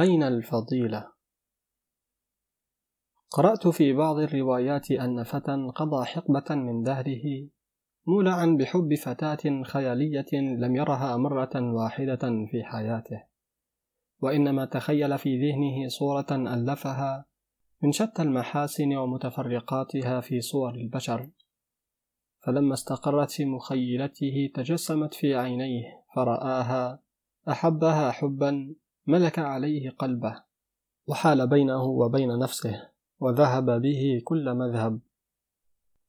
أين الفضيلة؟ قرأت في بعض الروايات أن فتى قضى حقبة من دهره مولعا بحب فتاة خيالية لم يرها مرة واحدة في حياته، وإنما تخيل في ذهنه صورة ألفها من شتى المحاسن ومتفرقاتها في صور البشر، فلما استقرت في مخيلته تجسمت في عينيه فرآها أحبها حبا ملك عليه قلبه وحال بينه وبين نفسه وذهب به كل مذهب.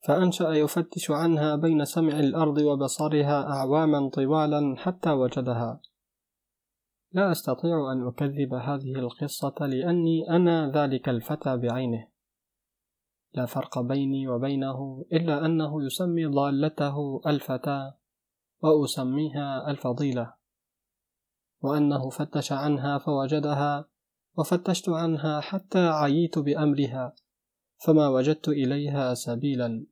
فأنشأ يفتش عنها بين سمع الأرض وبصرها أعواما طوالا حتى وجدها. لا أستطيع أن أكذب هذه القصة لأني أنا ذلك الفتى بعينه. لا فرق بيني وبينه إلا أنه يسمي ضالته الفتاة وأسميها الفضيلة. وأنه فتش عنها فوجدها وفتشت عنها حتى عييت بأمرها فما وجدت إليها سبيلا.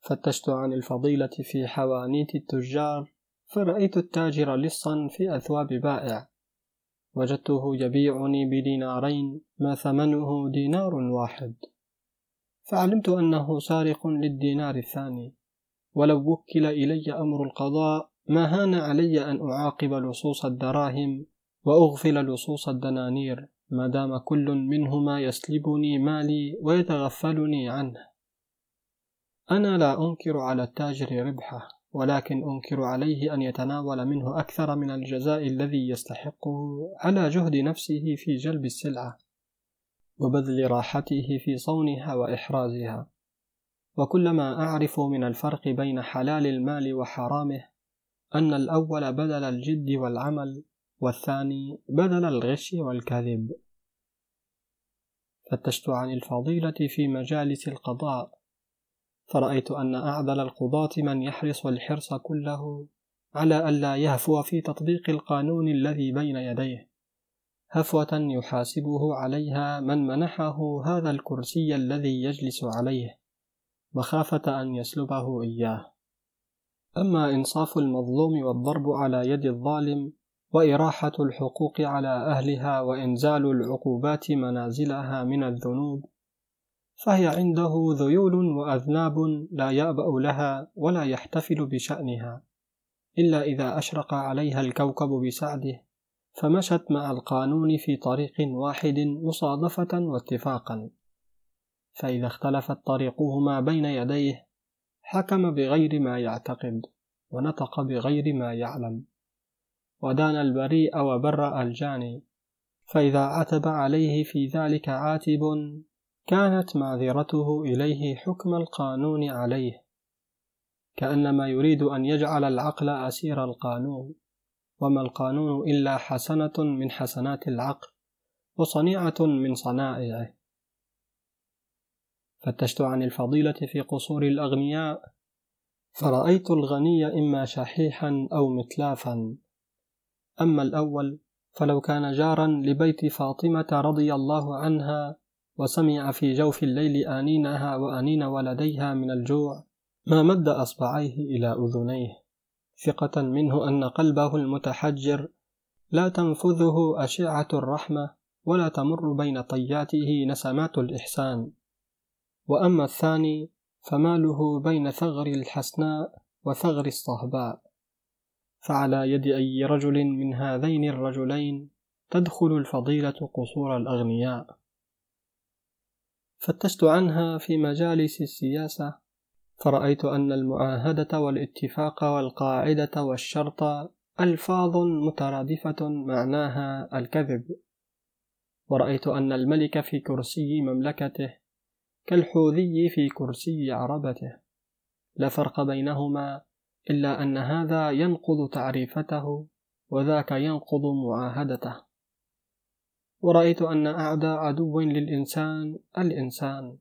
فتشت عن الفضيلة في حوانيت التجار فرأيت التاجر لصا في أثواب بائع. وجدته يبيعني بدينارين ما ثمنه دينار واحد. فعلمت أنه سارق للدينار الثاني. ولو وكل إلي أمر القضاء ما هان علي أن أعاقب لصوص الدراهم وأغفل لصوص الدنانير؟ ما دام كل منهما يسلبني مالي ويتغفلني عنه. أنا لا أنكر على التاجر ربحه ولكن أنكر عليه أن يتناول منه أكثر من الجزاء الذي يستحقه على جهد نفسه في جلب السلعة وبذل راحته في صونها وإحرازها. وكلما أعرف من الفرق بين حلال المال وحرامه أن الأول بدل الجد والعمل والثاني بدل الغش والكذب. فتشت عن الفضيلة في مجالس القضاء. فرأيت أن أعدل القضاة من يحرص الحرص كله على ألا يهفو في تطبيق القانون الذي بين يديه. هفوة يحاسبه عليها من منحه هذا الكرسي الذي يجلس عليه. مخافة أن يسلبه إياه. أما إنصاف المظلوم والضرب على يد الظالم وإراحة الحقوق على أهلها وإنزال العقوبات منازلها من الذنوب فهي عنده ذيول وأذناب لا يأبأ لها ولا يحتفل بشأنها إلا إذا أشرق عليها الكوكب بسعده فمشت مع القانون في طريق واحد مصادفة واتفاقا فإذا اختلفت طريقهما بين يديه حكم بغير ما يعتقد ونطق بغير ما يعلم. ودان البريء وبرأ الجاني فإذا عتب عليه في ذلك عاتب كانت معذرته إليه حكم القانون عليه. كأنما يريد أن يجعل العقل أسير القانون. وما القانون إلا حسنة من حسنات العقل وصنيعة من صنائعه. فتشت عن الفضيلة في قصور الأغنياء. فرأيت الغني إما شحيحا أو متلافا أما الأول فلو كان جارا لبيت فاطمة رضي الله عنها وسمع في جوف الليل آنينها وآنين ولديها من الجوع ما مد أصبعيه إلى أذنيه. ثقة منه أن قلبه المتحجر لا تنفذه أشعة الرحمة ولا تمر بين طياته نسمات الإحسان. وأما الثاني فماله بين ثغر الحسناء وثغر الصهباء. فعلى يد أي رجل من هذين الرجلين تدخل الفضيلة قصور الأغنياء. فتشت عنها في مجالس السياسة فرأيت أن المعاهدة والاتفاق والقاعدة والشرط ألفاظ مترادفة معناها الكذب. ورأيت أن الملك في كرسي مملكته كالحوذي في كرسي عربته. لا فرق بينهما إلا أن هذا ينقض تعريفته وذاك ينقض معاهدته. ورأيت أن أعدى عدو للإنسان الإنسان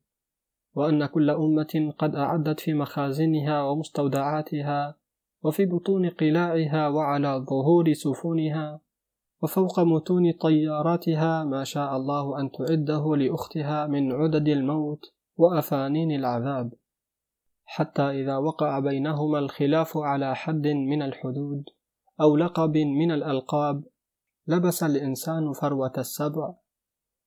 وأن كل أمة قد أعدت في مخازنها ومستودعاتها وفي بطون قلاعها وعلى ظهور سفنها وفوق متون طياراتها ما شاء الله أن تعده لأختها من عدد الموت. وأفانين العذاب حتى إذا وقع بينهما الخلاف على حد من الحدود أو لقب من الألقاب لبس الإنسان فروة السبع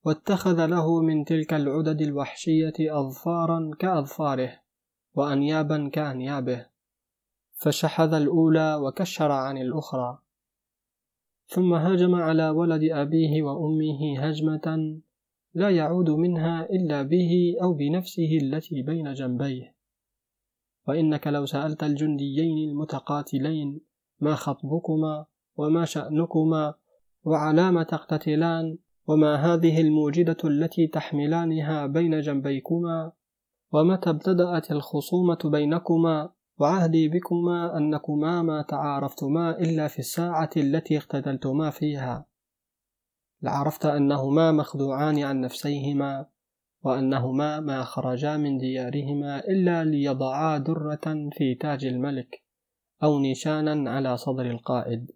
واتخذ له من تلك العدد الوحشية أظفارا كأظفاره وأنيابا كأنيابه فشحذ الأولى وكشر عن الأخرى. ثم هاجم على ولد أبيه وأمه هجمة لا يعود منها إلا به أو بنفسه التي بين جنبيه. وإنك لو سألت الجنديين المتقاتلين ما خطبكما وما شأنكما وعلام تقتتلان وما هذه الموجدة التي تحملانها بين جنبيكما ومتى ابتدأت الخصومة بينكما وعهدي بكما أنكما ما تعارفتما إلا في الساعة التي اقتتلتما فيها. لعرفت أنهما مخدوعان عن نفسيهما وأنهما ما خرجا من ديارهما إلا ليضعا درة في تاج الملك أو نشانا على صدر القائد.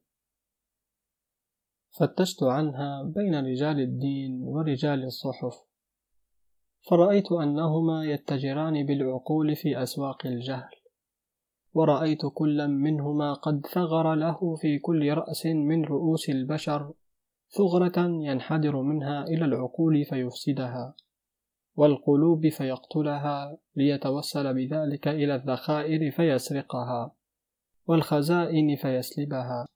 فتشت عنها بين رجال الدين ورجال الصحف. فرأيت أنهما يتجران بالعقول في أسواق الجهل. ورأيت كل منهما قد ثغر له في كل رأس من رؤوس البشر ثغرة ينحدر منها إلى العقول فيفسدها والقلوب فيقتلها ليتوسل بذلك إلى الذخائر فيسرقها والخزائن فيسلبها.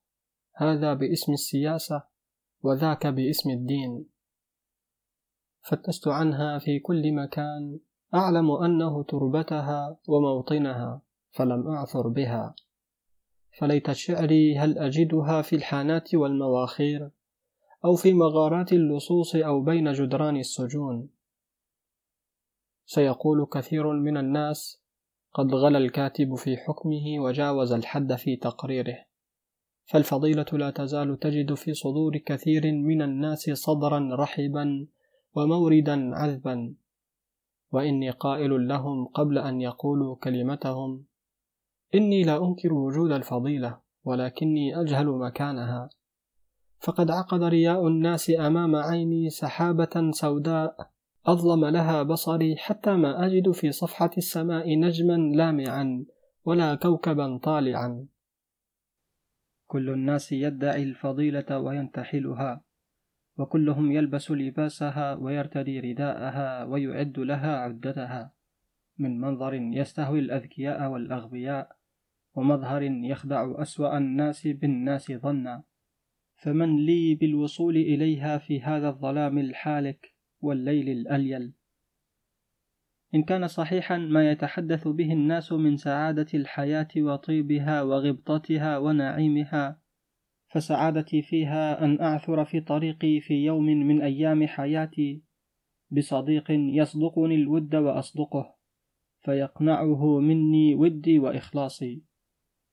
هذا باسم السياسة وذاك باسم الدين. فتشت عنها في كل مكان أعلم أنه تربتها وموطنها فلم أعثر بها. فليت شعري هل أجدها في الحانات والمواخير؟ أو في مغارات اللصوص أو بين جدران السجون. سيقول كثير من الناس قد غلا الكاتب في حكمه وجاوز الحد في تقريره. فالفضيلة لا تزال تجد في صدور كثير من الناس صدرا رحبا وموردا عذبا. وإني قائل لهم قبل أن يقولوا كلمتهم إني لا أنكر وجود الفضيلة ولكني أجهل مكانها. فقد عقد رياء الناس أمام عيني سحابة سوداء. أظلم لها بصري حتى ما أجد في صفحة السماء نجما لامعا ولا كوكبا طالعا. كل الناس يدعي الفضيلة وينتحلها وكلهم يلبس لباسها ويرتدي رداءها ويعد لها عدتها. من منظر يستهوي الأذكياء والأغبياء ومظهر يخدع أسوأ الناس بالناس ظنا. فمن لي بالوصول إليها في هذا الظلام الحالك والليل الأليل. إن كان صحيحا ما يتحدث به الناس من سعادة الحياة وطيبها وغبطتها ونعيمها فسعادتي فيها أن أعثر في طريقي في يوم من أيام حياتي بصديق يصدقني الود وأصدقه فيقنعه مني ودي وإخلاصي.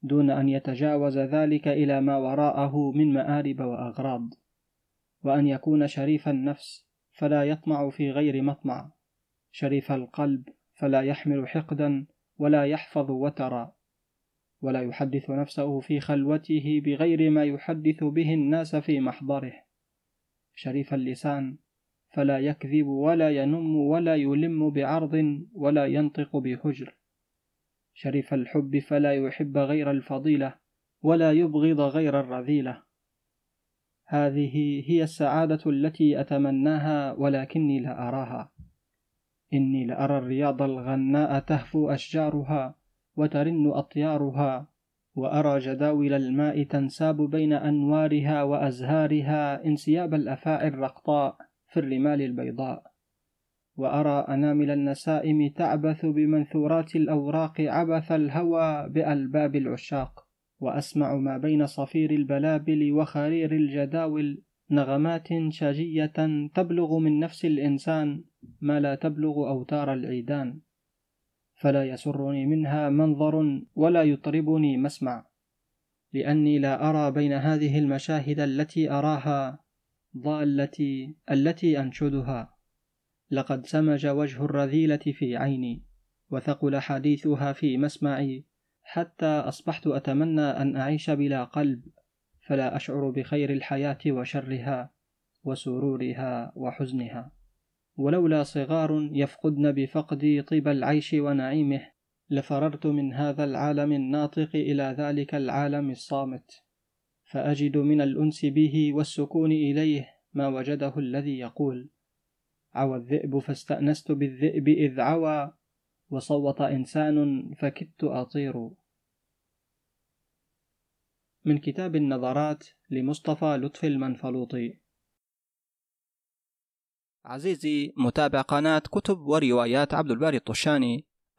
دون أن يتجاوز ذلك إلى ما وراءه من مآرب وأغراض وأن يكون شريف النفس فلا يطمع في غير مطمع شريف القلب فلا يحمل حقدا ولا يحفظ وترا ولا يحدث نفسه في خلوته بغير ما يحدث به الناس في محضره. شريف اللسان فلا يكذب ولا ينم ولا يلم بعرض ولا ينطق بهجر شريف الحب فلا يحب غير الفضيلة ولا يبغض غير الرذيلة. هذه هي السعادة التي أتمناها ولكني لا أراها. إني لأرى الرياض الغناء تهفو أشجارها وترن أطيارها وأرى جداول الماء تنساب بين أنوارها وأزهارها انسياب الأفاعي الرقطاء في الرمال البيضاء. وأرى أنامل النسائم تعبث بمنثورات الأوراق عبث الهوى بألباب العشاق وأسمع ما بين صفير البلابل وخرير الجداول نغمات شاجية تبلغ من نفس الإنسان ما لا تبلغ أوتار العيدان. فلا يسرني منها منظر ولا يطربني مسمع لأني لا أرى بين هذه المشاهد التي أراها ضالتي التي أنشدها. لقد سمج وجه الرذيلة في عيني وثقل حديثها في مسمعي حتى أصبحت أتمنى أن أعيش بلا قلب فلا أشعر بخير الحياة وشرها وسرورها وحزنها. ولولا صغار يفقدن بفقدي طيب العيش ونعيمه لفررت من هذا العالم الناطق إلى ذلك العالم الصامت فأجد من الأنس به والسكون إليه ما وجده الذي يقول عوى الذئب فاستأنست بالذئب إذ عوى وصوت إنسان فكدت أطير. من كتاب النظرات لمصطفى لطفي المنفلوطي. عزيزي متابع قناة كتب وروايات عبد الباري الطشاني.